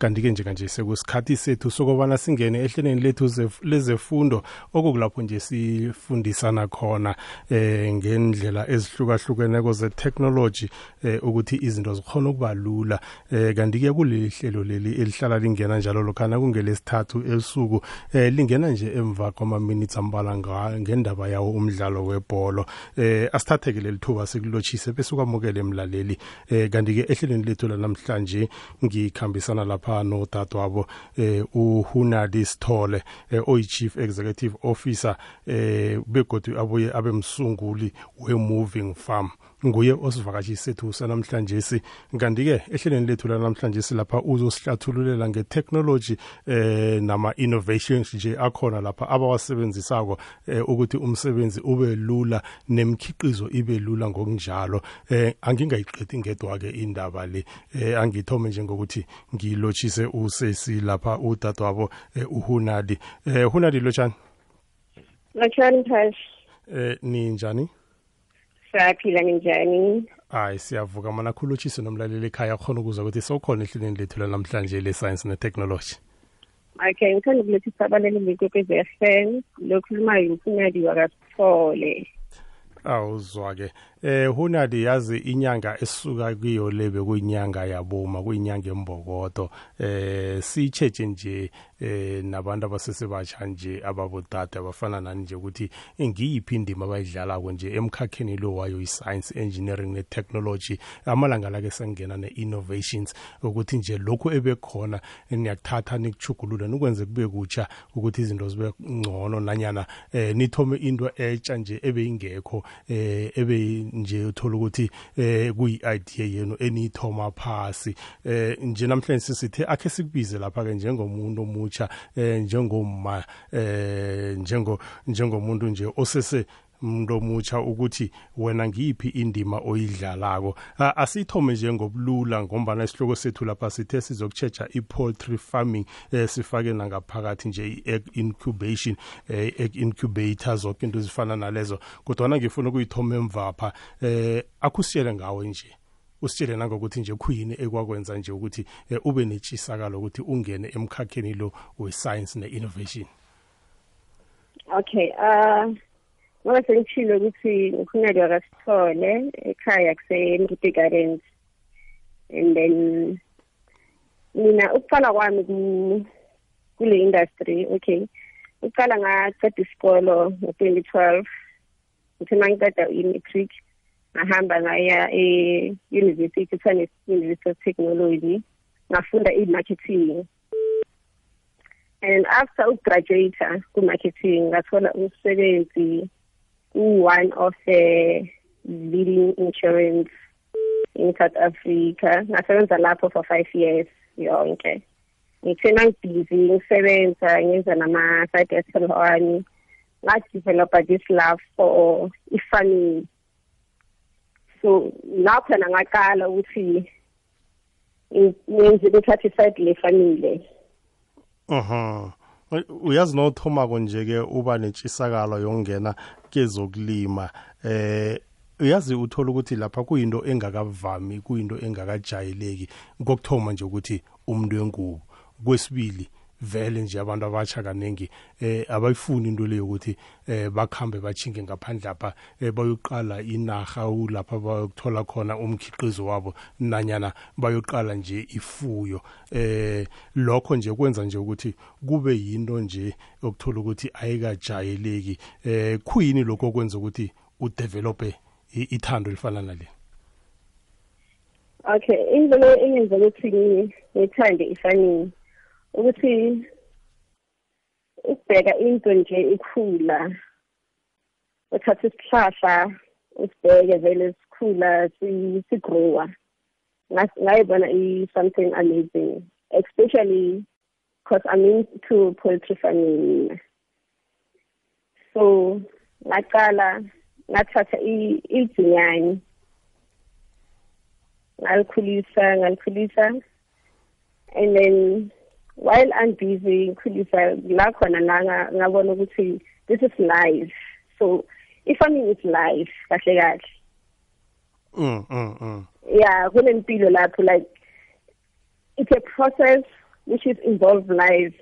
kanti-ke njekanje sekusikhathi sethu sokubana singene ehlelweni lethu lezefundo okukulapho nje sifundisana khona eh ngendlela ezihlukahlukeneko ze-technology eh ukuthi izinto zikhona ukuba lula. Eh kanti-ke kuleli hlelo leli elihlala lingena njalo lokhana kungelesithathu esuku eh lingena nje emva kwama-minutes ambala ngendaba yawo umdlalo webholo. Eh asithatheke leli thuba sikulotshise bese ukwamukele mlaleli. Eh kanti-ke ehlelweni lethu lanamhlanje ngikhambisana lapha nodadewabo eh uhunadi Sithole eh, oyi-chief executive officer eh begodu abuye abe msunguli we-moving farm. Nguye osivakashisi sethu sanamhlanje si. Kanti-ke ehlelweni lethu lanamhlanje silapha uzosihlathululela ngetechnology eh nama-innovations nje akhona lapha abawasebenzisako eh, ukuthi umsebenzi ube lula nemkhiqizo ibe lula ngokunjalo. Eh angingayiqedi ngedwa-ke indaba le. Eh angithome njengokuthi ngilotshise usesi lapha udadewabo eh, uhunadi. Eh hunadi lotshani? Lotshani phash eh ninjani? Siyaphila ninjani? Hayi siyavuka mana khulutshise nomlaleli ekhaya khona ukuza ukuthi sowukhona ehlelweni lethu lanamhlanje le-science ne-technology. Okay ngithanda ukulethisa abaleli bekwekwezi f m lokhulumayo umfunadi wakasithole awuzwa-ke. Eh hunadi yazi inyanga esisuka kuyo le bekuyinyanga yaboma kuyinyanga embokodo eh siyicheche nje eh nabantu abasesebatsha nje ababodade abafana nani nje ukuthi ngiyiphi indima abayidlalako nje emkhakheni lo wayo i-science engineering ne-technology. Amalanga la ke sengena ne-innovations ukuthi nje lokhu ebekhona niyakuthatha nikuchugulula nikwenze kube kutsha ukuthi izinto zibe ngcono nanyana eh nithome into etsha nje ebeyingekho eh ebe nje uthola ukuthi eh kuyi-idea yenu eniyithoma phasi. Eh nje namhlanje sisithe akhe sikubize lapha ke njengomuntu omutsha eh njengoma eh njengo njengomuntu nje osese umuntu omutsha ukuthi wena ngiyiphi indima oyidlalako. Asithome nje ngobulula ngombana isihloko sethu lapha sithe sizokuchecha i-poultry farming eh, sifake nangaphakathi nje i-egg incubation eh, egg incubator zonke into zifana nalezo. Kodwana ngifuna ukuyithoma emvapha eh akusitshele ngawe nje. Usitshele nangokuthi nje khuyini ekwakwenza nje ukuthi eh, ube netshisakalo ukuthi ungene emkhakheni lo we-science ne-innovation. Okay uh ngoba sengishilo ukuthi ukhuneli wakasithole ekhaya kusemruti gardens and then mina ukuqala kwami kule industry okay uqala ngaqeda isikolo ngo-twenty twelve ngithe uma ngiqeda i-matric ngahamba ngaya e-university kuthiwa ne-university of technology ngafunda i-marketing. And after ukugraduate ku-marketing ngathola umsebenzi one of the leading insurance in South Africa. Ngasebenza lapho for five years yonke. Ngithena ngibhizi ngisebenza ngenza nama-side hustle wami ngadevelopha this love for i-farming. So lapho na ngaqala ukuthi ngenze ngithathe iside le-farming le. Aha. Uyazi nothomako nje-ke uba nentshisakalo yokungena kezokulima eh uyazi uthola ukuthi lapha kuyinto engakavami kuyinto engakajayeleki. Kokuthoma nje ukuthi umuntu wengubo. Kwesibili vele nje abantu abatsha kaningi eh abayifuni into leyo ukuthi eh bakhambe bachinge ngaphandle lapha eh, bayoqala inaga lapha bayokuthola khona umkhiqizo wabo nanyana bayoqala nje ifuyo. Eh lokho nje kwenza nje ukuthi kube yinto nje okuthola ukuthi ayikajayeleki. Eh kuyini lokho kwenza ukuthi udevelope ithando lifana nale Okay into le engenza ukuthi ngithande ifanini. Ukuthi ukubheka into nje ikhula uthatha isihlahla usibheke vele sikhula sigrowa ngayibona i-something amazing especially because I'm into poultry farming. So ngaqala ngathatha idzinyani ngalikhulisa ngalikhulisa and then while I'm busy ngikhulisa la khona la ngabona ukuthi this is life. So if i-farming is life kahle kahle. Mm mm mm. Yeah kunempilo lapho like it's a process which is involve live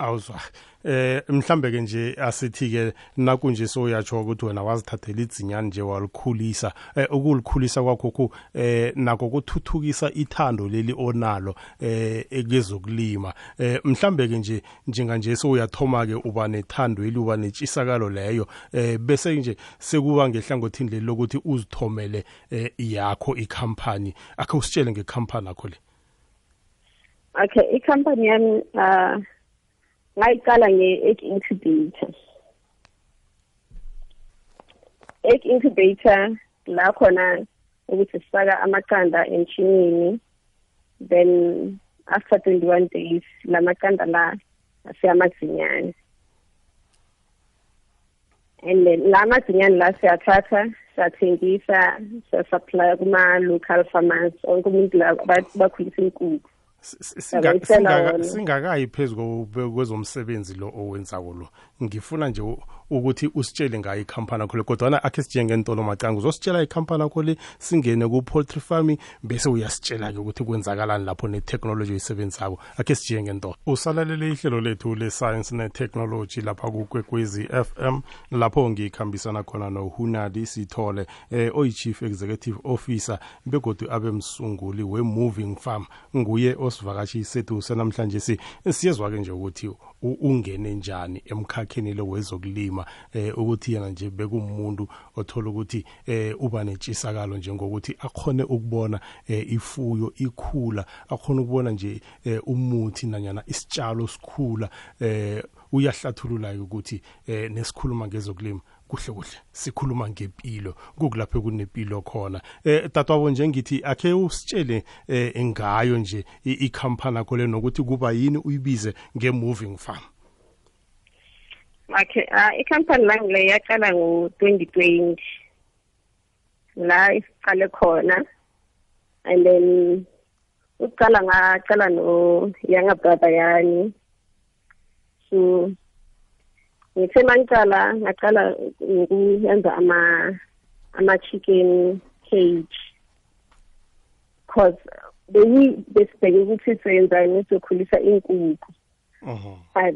awuzwa. Eh mhlambe ke nje asithi ke nakunje soyatsho ukuthi wena wazithathela idzinyani nje walikhulisa. Eh ukulikhulisa kwakho ku eh nako kuthuthukisa ithando leli onalo eh ekezokulima eh mhlambe ke nje njenga nje soyathoma ke uba nethando eli uba netshisakalo leyo eh bese nje sekuba ngehlangothini leli lokuthi uzithomele eh yakho ikhampani akhe usitshele ngekhampani akho le. Okay ikhampani yami uh ngayiqala nge-egg incubator. Egg incubator la khona ukuthi sifaka amaqanda emshinini then after 21 days lamaqanda la asiyamadzinyane and then la madzinyane la siyathatha siyathengisa siyasaplya kuma-local farmers onke umuntu la bakhulisa inkukhu singakayi phezu kwezomsebenzi lo owenzako lo. Ngifuna nje ukuthi usitshele ngayo ikhampani akho le kodwana akhe sijenge ntolo macanga uzositshela ikhampani akho le singene ku-poultry farming bese uyasitshela-ke ukuthi kwenzakalani lapho netechnology oyisebenzisako. Akhe sijenge ntolo usalalele ihlelo lethu le-science netechnology lapha kukwekwezi FM lapho ngikhambisana khona nohunadi sithole eh, oyi-chief executive officer begodu abe msunguli we-moving farm. Nguye osivakashi sethu sanamhlanje si siyezwa-ke nje ukuthi ungene njani emkhakheni lo wezokulima eh ukuthi yena nje bekumuntu othola ukuthi eh uba nentshisakalo njengokuthi akhone ukubona eh ifuyo ikhula akhona ukubona nje eh, umuthi nanyana isitshalo sikhula eh uyahlathulula ukuthi eh nesikhuluma ngezokulima kuhle kuhle sikhuluma ngempilo kukulapho kunempilo khona. Eh tatwabo njengithi akhe usitshele eh ngayo nje ikhampani yakho le nokuthi kuba yini uyibize nge-moving farm. Uh, ikhampani lang le yaqala ngo-2020 la isiqale khona and then uqala ngaqala no younger brother yani. So ngithe mangicala ngaqala ngokuyenza ama ama-chicken cage. Cause besibheke ukuthi senzani sokhulisa inkukhu but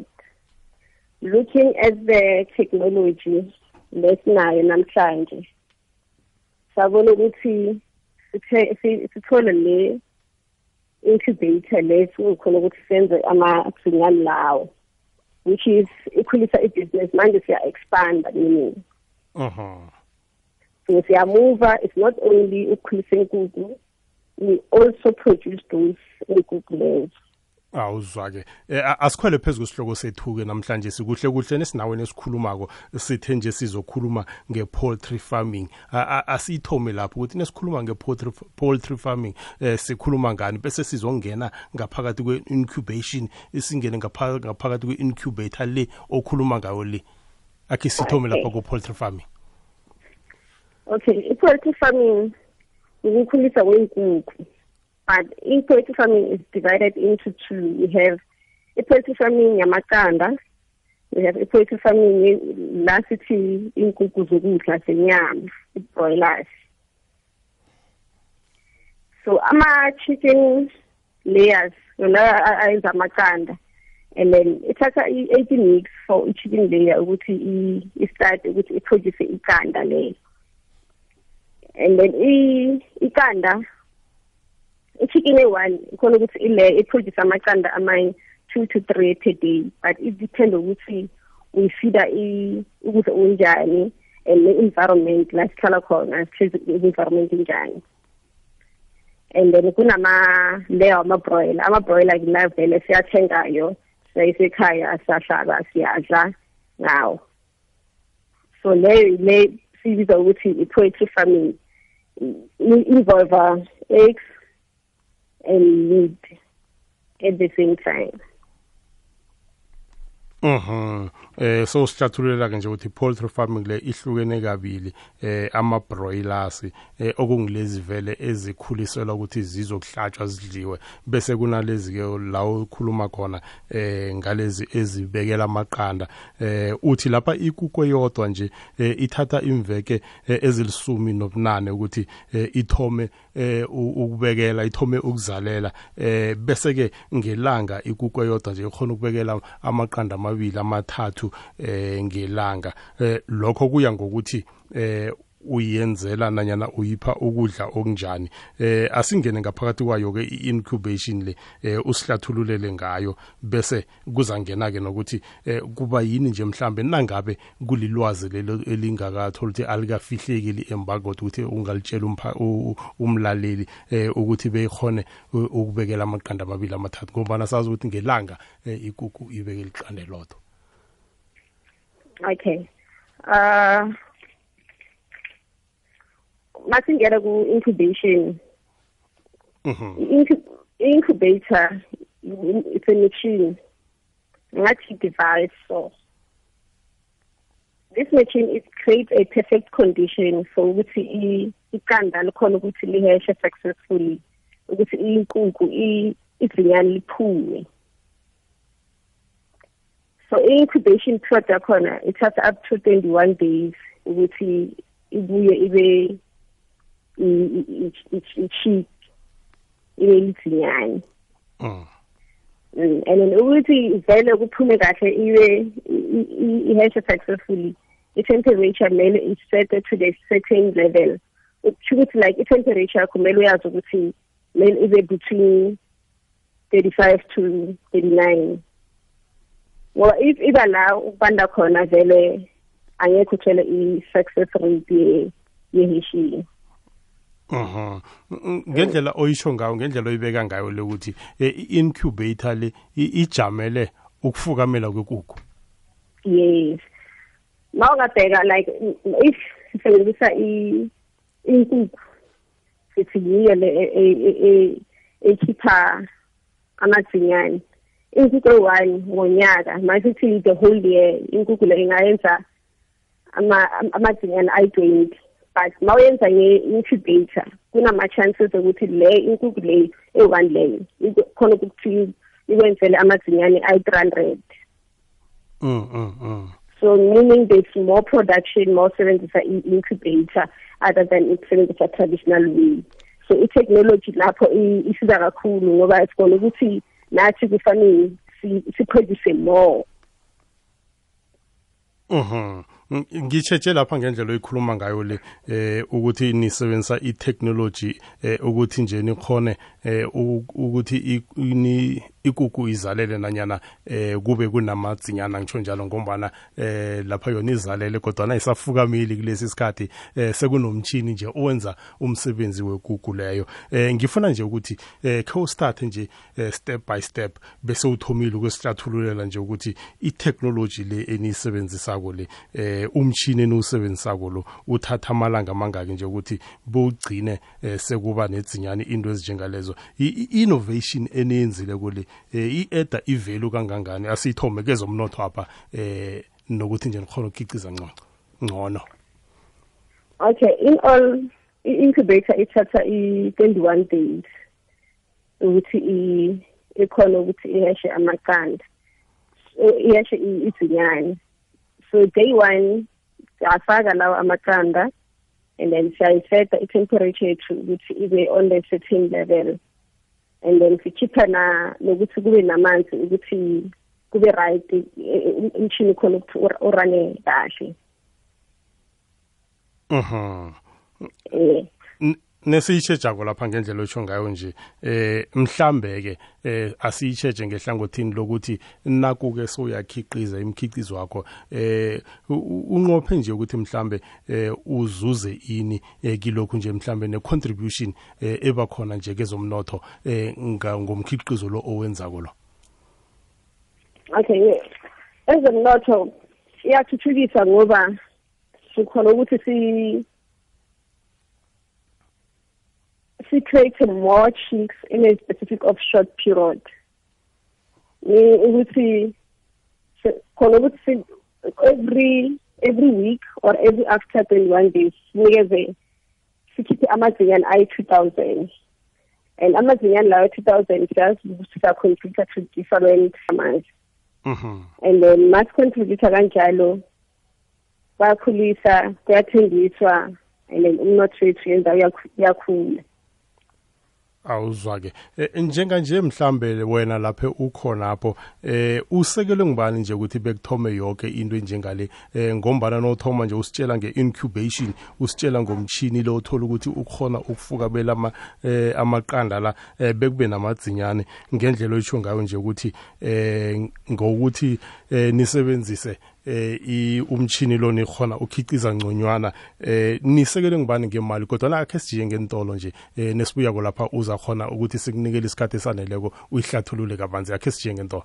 looking at the technology lesinayo namhlanje sabona ukuthi sithole le incubator lesikhona ukuthi senze ama-signal lawo which is ikhulisa ibhizinesi manje siya-expanda meaning so siyamuva it's not only ukukhulisa inkukhu we also produce those inkukhu lezo awuzwa-ke. Eh, asikhwele phezu kwesihloko sethu-ke namhlanje sikuhle kuhle nesinaweni esikhulumako sithe nje sizokhuluma nge-poultry farming. Asiyithome lapho ukuthi nesikhuluma nge-poultry farming eh, sikhuluma ngani? Bese sizongena ngaphakathi kwe-incubation singene ngaphakathi kwe-incubator le okhuluma ngayo le. Akhe sithome lapha ku-poultry farming. Okay i-poultry farming ukukhulisa kwey'nkukhu but in poultry farming, is divided into two. We have i-poultry farming yamaqanda, we have i-poultry farming la sithi inkukhu zokudla senyama, i-broilers. So ama-chicken layers yona ayenza amaqanda and then ithatha i-eighteen weeks for i-chicken layer ukuthi i-start ukuthi iproduce iqanda leyo and then iqanda i-chicken eyi-one ikhona ukuthi ile iproduce amaqanda amanye two to three per day but it ukuthi uyifida ukudla okunjani and ne-environment la sihlala khona i-environment enjani and then kunama-layer wama-broiler ama-broiler kula vele siyathengayo siyayisekhaya siyahlaba siyadla ngawo. So leyo le siyibiza ukuthi i-poetry farming involve eggs and lead at the same time Mhm. Eh so sihlathululela ke nje ukuthi poultry farming le ihlukene kabili eh ama broilers eh okungilezi vele ezikhuliselwa ukuthi zizokuhlatshwa zidliwe. Bese kunalezi ke la ukhuluma khona eh ngalezi ezibekela amaqanda. Eh uthi lapha ikuko yodwa nje eh, ithatha imveke eh, ezilisumi nobunane ukuthi eh, ithome ukubekela ithome ukuzalela. Eh bese ke ngelanga ikuku eyodwa nje ikhona ukubekela amaqanda amabili amathathu eh ngelanga. Eh lokho kuya ngokuthi eh uyenzela nanyana uyipha ukudla okunjani. Eh asingene ngaphakathi kwayo ke incubation le eh usihlathululele ngayo bese kuzangena ke nokuthi eh kuba yini nje mhlambe nangabe kulilwazi lelo elingakathola ukuthi alikafihleki li embargo ukuthi ungalitshela umlaleli eh ukuthi beyikhone ukubekela amaqanda amabili amathathu ngoba sazi ukuthi ngelanga eh, ikuku ibekela iqande lodwa. Okay. Uh masingena ku-incubation mm-hmm. incubator it's a machine. Ngathi device so. This machine it creates a perfect condition for ukuthi iqanda likhona ukuthi liheshe successfully ukuthi inkukhu izinyane liphume so incubation period yakhona ithatha up to 21 days ukuthi ibuye ibe i-cheap ibe lidzinyane mm. And then ukuthi vele kuphume kahle ibe i-hash successfully i-temperature kumele is-set to the certain level. Kusho ukuthi like i-temperature kumele uyazi ukuthi kumele ibe between 35 to 39 ngoba if iba la ukubanda khona vele angekho uthole i-success rate yeheshini Mhm. Ngendlela oyisho ngayo ngendlela oyibeka ngayo le ukuthi i-incubator le ijamele ukufukamela kwekukhu. Yes. Mawungabheka like if sisebenzisa inkukhu sithi yiyo le ekhipha amadzinyane. Inkukhu eyi-one ngonyaka manje sithi the whole year inkukhu le ingayenza amadzinyane ayi-twenty. but mawuyenza nge-incubator kunama-chances ukuthi le inkukhu le eyi-one leyo khona ukuthi ikwenzele amazinyane ayi-three hundred mm, mm, mm. so meaning there's more production more sebenzisa i-incubator other than ukusebenzisa traditional way so i-technology lapho isiza kakhulu ngoba sibona ukuthi nathi kufanele siproduce more. Mhm ngitshetshe lapha ngendlela oyikhuluma ngayo le eh ukuthi nisebenzisa i-technology eh ukuthi nje nikhone eh ukuthi ikuku izalele nanyana eh kube kunamadzinyana ngisho njalo ngombana eh lapha yona izalele kodwa na isafukamili kulesi sikhathi eh sekunomtchini nje owenza umsebenzi wekuku leyo. Eh ngifuna nje ukuthi eh kho start nje eh, step by step bese uthomile ukwesihlathululela nje ukuthi i-technology le eniyisebenzisako le eh umtchini eniwusebenzisako lo uthatha amalanga amangaki nje ukuthi bowugcine eh, sekuba nedzinyani into ezinjengalezo. I-innovation eniyenzile kule eh i-eda ivalue kangangani? Asithome kezomnotho apha eh nokuthi nje nikhona ukukhiqiza ngcono ngcono. Okay in all i-incubator ithatha i-21 days ukuthi ikhona ukuthi iheshe amaqanda iheshe izinyane so day one siyafaka lawo amaqanda and then siyayiseta i-temperature yethu ukuthi ibe on the certain level. And then sikhipha na nokuthi kube namanzi ukuthi kube right umshini khona ukuthi urane kahle. Mhm eh. Nesiyitshejako lapha ngendlela otsho ngayo nje eh mhlambe ke eh asiyitsheje ngehlangothini lokuthi naku-ke sowuyakhiqiza imikhiqizo wakho eh unqophe nje ukuthi mhlambe eh uzuze ini eh, kilokhu nje mhlambe ne-contribution eh, eba khona nje kezomnotho eh ngomkhiqizo lo owenzako lo? Okay ezomnotho iyathuthukisa ngoba sikhona ukuthi si she creates more chicks in a specific of short period ukuthi khona ukuthi every every week or every after 21 days sinikeze sikhiphe amadzinyane ayi-two thousand. And amadzinyane lawo two thousand siyazi ukuthi siyacontributa to different farmers. Mhm and then masicontributa kanjalo bayakhulisa kuyathengiswa and then umnotho wethu yenza uyakhula awuzwa-ke. E, njenganje mhlambe wena lapho ukhonapho eh usekele ngibani nje ukuthi bekuthome yonke into enjengale? Eh ngombana nothoma nje usitshela nge-incubation usitshela ngomchini lo othola ukuthi ukhona ukufuka belama eh amaqanda la eh bekube namadzinyane ngendlela oyisho ngayo nje ukuthi eh ngokuthi eh nisebenzise eh umchini lo nikhona ukhiciza ngconywana. Eh nisekele ngibani ngemali? Kodwa la akhe sije ngentolo nje eh nesibuya lapha uza khona ukuthi sikunikele isikhathi esaneleko uyihlathulule kabanzi akhe sije ngentolo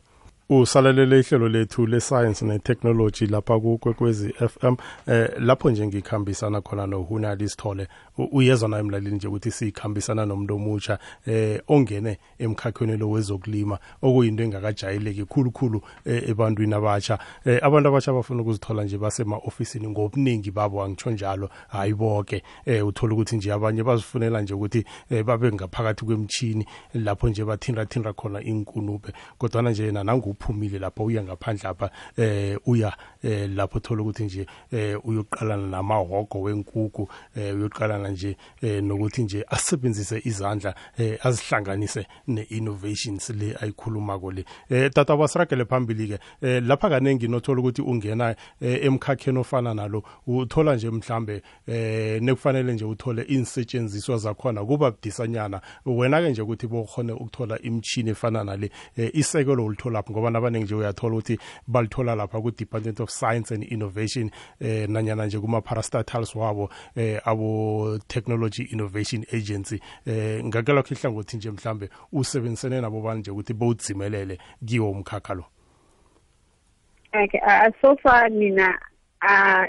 usalalele ihlelo lethu le-science ne-technology lapha kukwekwezi FM eh lapho nje ngikhambisana khona noHunali Sithole. Uyezwa naye emlaleli nje ukuthi sikhambisana nomuntu omutsha eh ongene emkhakhweni lo wezokulima okuyinto engakajayeleki khulukhulu eh, ebantwini abatsha. Eh, abantu abatsha bafuna ukuzithola nje basema-ofisini ngobuningi babo angitsho njalo hayi bonke eh uthola ukuthi nje abanye bazifunela nje ukuthi eh, babe ngaphakathi kwemchini lapho nje bathinta-thinta khona inkunube kodwana nje yena nanguphumile lapho uya ngaphandle apha eh uya eh lapho thola ukuthi nje eh uyoqalana namahogo wenkuku eh uyoqalana nje eh nokuthi nje asebenzise izandla eh azihlanganise ne-innovations le ayikhulumako le. Eh tata basiragele phambili ke eh lapha kaningi nothola ukuthi ungena eh, emkhakheni ofana nalo uthola nje mhlambe eh nekufanele nje uthole insetshenziswa zakhona kuba budisanyana. Wena ke nje ukuthi bokhone ukuthola imchini efana nale eh, isekelo ulithola lapho ngoba nabaningi nje uyathola ukuthi balithola lapha ku Department of Science and Innovation eh nanyana nje kuma parastatals wabo eh abo Technology Innovation Agency. Eh ngakela khihlangothi nje mhlambe usebenzisene nabo bani nje ukuthi bowudzimelele kiwo umkhakha lo. Okay uh, so far mina uh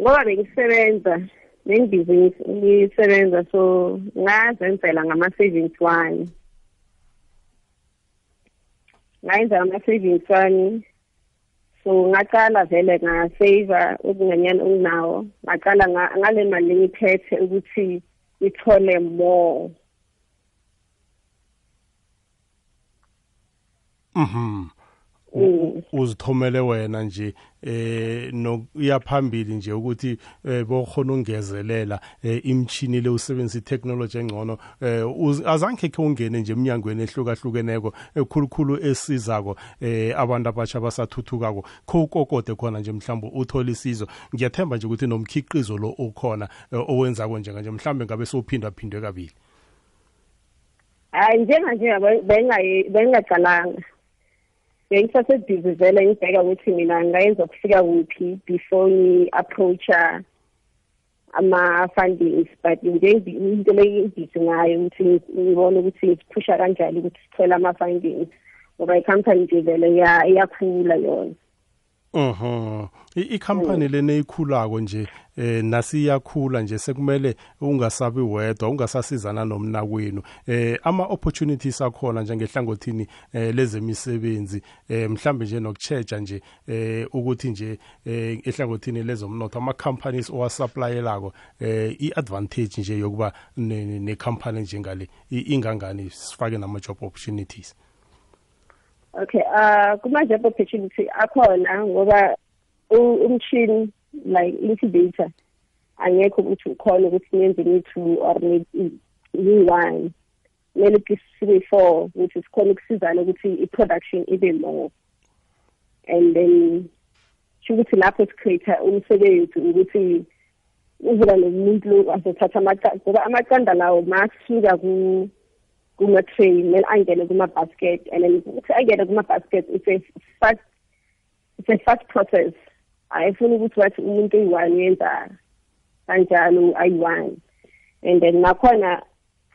ngoba bengisebenza nengibhizinisi ngisebenza so ngazenzela ngama savings wami. Ngayenza ama-savings wami so ngaqala vele ngasave ukunganyana unginawo ngaqala ngale mali ngiphethe ukuthi ngithole more. Mhm. Uzithomele wena nje eh nokuya phambili nje ukuthi eh, bokhona ungezelela eh, imchini le usebenzisa itechnology engcono eh, azange ke ungene nje eminyangweni ehlukahlukeneko ekhulukhulu esizako abantu abatsha basathuthukako khokokode khona nje mhlawumbe uthola isizo. Ngiyathemba nje ukuthi nomkhiqizo lo ukhona owenzako njenganje mhlawumbe ngabe sowuphinda phindwe kabili. Hayi njenganje bengingacalanga bengisasebhizi vele ngibheka ukuthi mina ngayenza kufika kuphi before ngi-approacha ama-fundings but into le ngibhizi ngayo ukuthi ngibone ukuthi ngiphusha kanjani ukuthi sithole ama-fundings ngoba i-company nje vele iyakhula yona Mhm. Ikhampani lena eyikhulako nje eh nasiyakhula nje sekumele ungasabi wedwa ungasasizana nomnakwenu eh ama opportunities akhona njengehlangothini eh lezemisebenzi eh mhlambe nje nokuchecha nje eh ukuthi nje eh ehlangothini lezomnotho ama companies owasupplyelako eh iadvantage nje yokuba ne company njengale ingangani sifake nama job opportunities. Okay uh kuma job opportunity akhona ngoba umchini like incubator angekho ukuthi ukhona ukuthi nenze ngi-two or ngi-one kumele sibe four ukuthi sikhona ukusizana ukuthi i-production ibe more. And then sho ukuthi lapho si-create umsebenzi ukuthi uzoba nomuntu azothatha amaqanda ngoba amaqanda lawo masuka kuma-tray kumele angene kuma-basket and then ukuthi angene kuma-basket it's a fast it's a fast process. Ayifuni ukuthi wathi umuntu oyi-one yenza kanjalo ayi-one. And then nakhona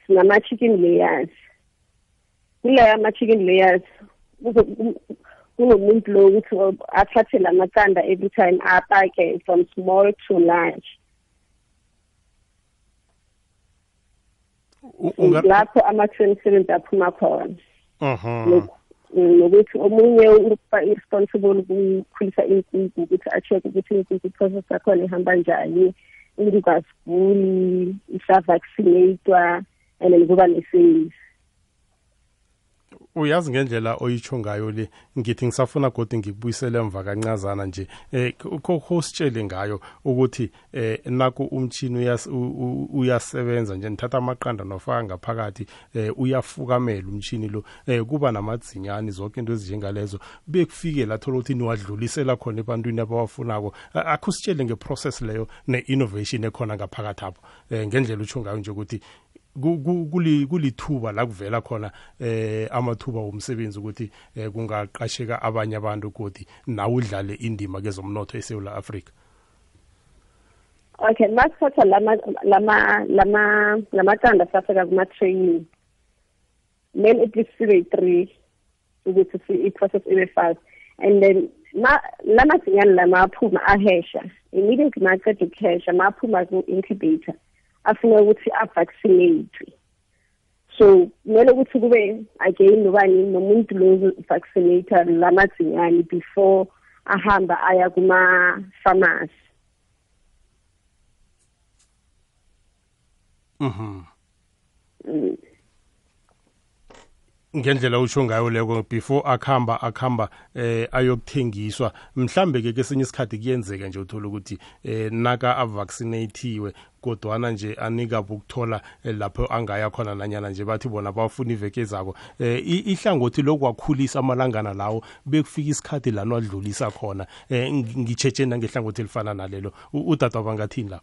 sinama-chicken layers. Kuleyo ama-chicken layers kunomuntu lo ukuthi athathe la maqanda every time apake from small to large lapho ama-twenty-seventh aphuma khona. Nokuthi omunye i-responsible ukukhulisa inkukhu ukuthi a-check-e ukuthi inkukhu i-process yakhona ihamba njani inkukhu asiguli isa-vaccinatwa and then kuba ne-sales uyazi ngendlela oyitsho ngayo le ngithi ngisafuna godi ngikubuyisele emva kancazana nje eh kho sitshele ngayo ukuthi eh naku umchini uyasebenza nje nithatha amaqanda nofaka ngaphakathi eh uyafukamela umchini lo eh kuba namadzinyani zonke into ezinjengalezo bekufike lathola ukuthi niwadlulisela khona ebantwini abawafunako akusitshele ngeprocess leyo ne-innovation ekhona ngaphakathi apho eh ngendlela utsho ngayo nje ukuthi kulithuba la kuvela khona eh amathuba womsebenzi ukuthi eh, kungaqasheka abanye abantu ukuthi nawe udlale indima kezomnotho eSouth Africa Okay masithatha lama lama lama lamaqanda safika kuma training then it is three ukuthi i-process ibe fast. And then ma lama sinyane lama aphuma ahesha immediately maqeda ukuhesha maphuma ku-incubator. Afuna ukuthi avaccinate so kumele ukuthi kube again nobani nomuntu lo vaccinator lamadzinyani before ahamba aya kuma pharmacy mhm. Mm. Ngendlela usho ngayo leko before akhamba akhamba eh ayokuthengiswa. Mhlambe ke kesinye isikhathi kuyenzeka nje uthola ukuthi eh naka avaccinateiwe kodwana nje anika ukuthola eh, lapho angaya khona nanyana nje bathi bona bafuna iveke zako eh ihlangothi lokwakhulisa amalangana lawo bekufika isikhathi lana wadlulisa khona. Eh ngitsheje ngehlangothi elifana nalelo. Udadwa bangathini la?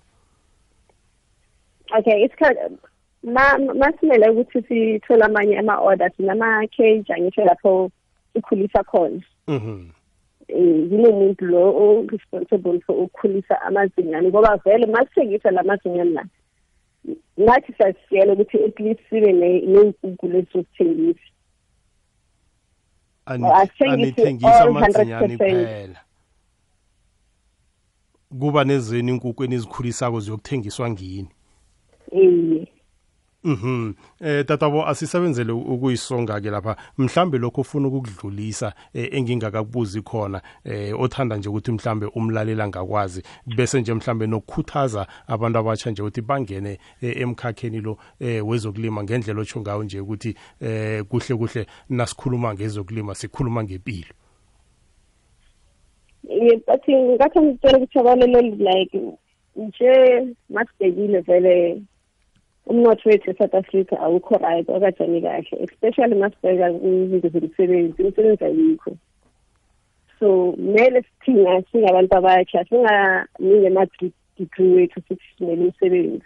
Okay isikhathi masimele ukuthi sithola amanye ama-order sinama-cage angisho lapho sikhulisa khona. Mhm. Eh kunomuntu lo o-responsible for ukukhulisa amazinyane? Ngoba vele masithengisa la mazinyane la nathi sasiyela ukuthi at least sibe ney'nkukhu lesizosithengisa anithengisa amazinyane kuphela. Kuba nezeni inkukhu enizikhulisako ziyokuthengiswa ngini? Iye. Mhm. Eh tatabo asisebenzele ukuyisonga ke lapha. Mhlambe lokho ufuna ukudlulisa eh, engingakakubuzi khona eh othanda nje ukuthi mhlambe umlalela ngakwazi bese nje mhlambe nokukhuthaza abantu abatsha nje ukuthi bangene eh, emkhakheni lo eh wezokulima ngendlela otsho ngayo nje ukuthi eh kuhle kuhle nasikhuluma ngezokulima sikhuluma ngempilo. But ngathi ngicela ukuthi abaleleli like nje masibhekile vele umnotho wethu e-south africa awukho right akajami kahle especially masibheka izinto zomsebenzi imisebenzi ayikho so kumele sithina singabantu abatsha singanike ama-degree wethu sithi simele umsebenzi.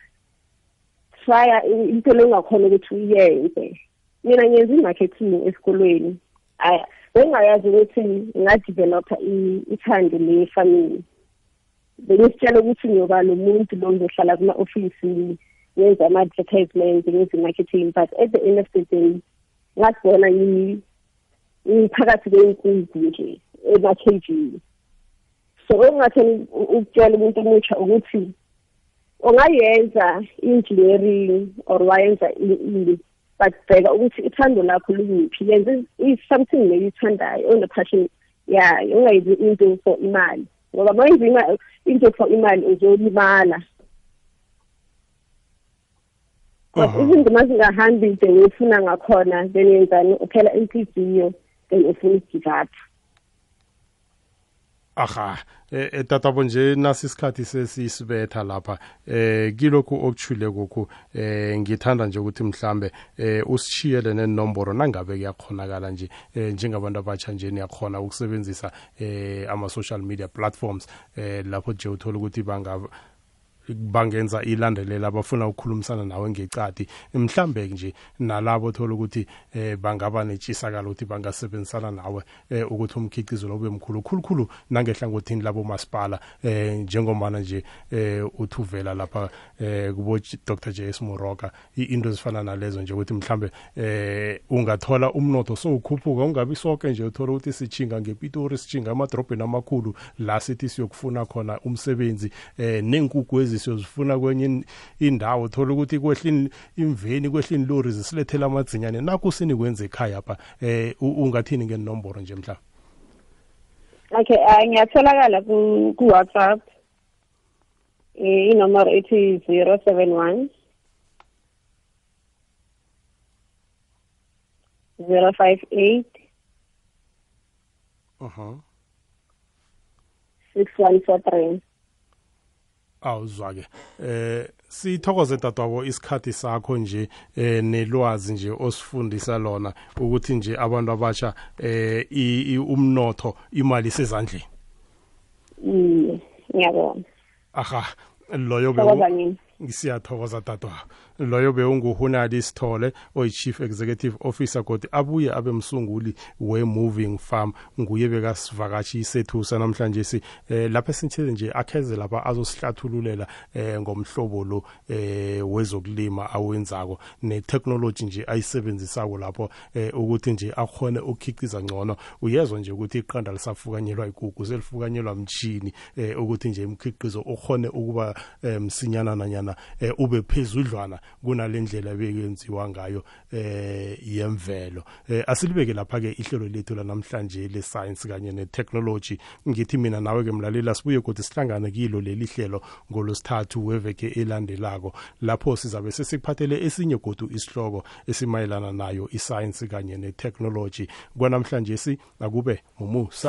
Trya into leungakhona ukuthi uyenze. Mina ngenza i-marketing esikolweni bengingayazi ukuthi ngadevelopha ithando le-family bengisitshela ukuthi ngiyoba lo muntu lo ngizohlala kuma-ofisi yenza ama-advertisement ngenza i-marketing but at the end of the day ngasibona ngiphakathi kwenkukhu nje emakhejini so okungatheni ukutshela umuntu omutsha ukuthi ungayenza i-engineering or wayenza ini but bheka ukuthi ithando lakho likuphi yenze something leyo uyithandayo one-passion yayo ungayenzi into for imali. Ngoba ma wenza into for imali uzolimala but izinto mazingahambi de ufuna ngakhona then yenzani uphela inhliziyo then ufuna ukugive up aha eh tatabo nje nasi isikhathi sesisibetha lapha. Eh kilokhu okuchule kokhu eh ngithanda nje ukuthi mhlambe eh usishiyele nenomboro nangabe kuyakhonakala nje eh njengabantu abatsha nje niyakhona ukusebenzisa eh ama social media platforms eh lapho nje uthola ukuthi bangaba bangenza ilandelela abafuna ukukhulumisana nawe ngecadi mhlambe nje nalabo thola ukuthi eh bangaba netshisakala ukuthi bangasebenzisana nawe eh ukuthi umkhiqizo lobe mkhulu khulukhulu nangehlangothini labo masipala eh njengomana nje eh uthuvela lapha eh kubo Dr. JS Moroka. Into ezifana nalezo nje ukuthi mhlambe eh ungathola umnotho sowukhuphuka ungabi sonke nje uthola ukuthi sichinga ngepitori sichinga amadrobheni amakhulu la sithi siyokufuna khona umsebenzi eh nenkukhu ezi siyozifuna kwenye indawo thola ukuthi kwehlini imveni kwehlini lori zisilethela amadzinyane nakho sinikwenza ekhaya pha eh ungathini ngenomboro nje mhla? Okay uh, ngiyatholakala ku, ku WhatsApp eh inomboro ethi 071 058 aha. 6143 awuzwa-ke. Eh sithokoze dadwabo isikhathi sakho nje eh nelwazi nje osifundisa lona ukuthi nje abantu abatsha eh umnotho imali sezandleni iye ngiyabona aha loyo ngisiyathokoza dadwa loyo beunguhunali sithole oyi-chief executive officer kodwa abuye abe msunguli we-moving farm nguye bekasivakashi isethusa namhlanje si eh, lapha sinthile nje akheze lapha azosihlathululela eh, ngomhlobo lo eh, wezokulima awenzako ne-technology nje ayisebenzisako lapho eh, ukuthi nje akhone ukukhiqiza ngcono. Uyezwa nje ukuthi iqanda lisafukanyelwa igugu selifukanyelwa mchini eh, ukuthi nje imkhiqizo ukhone ukuba eh, msinyana nanyana eh, ube phezudlwana kunalendlela bekenziwa ngayo eh yemvelo. Eh asilibeke lapha ke ihlelo lethu lanamhlanje le science kanye ne technology ngithi mina nawe ke mlalela sibuye kodwa sihlangane kilo leli hlelo ngolosithathu weveke elandelako. Lapho sizabe sesikuphathele esinye godu isihloko esimayelana nayo iscience kanye ne technology kwanamhlanje si akube mumusa.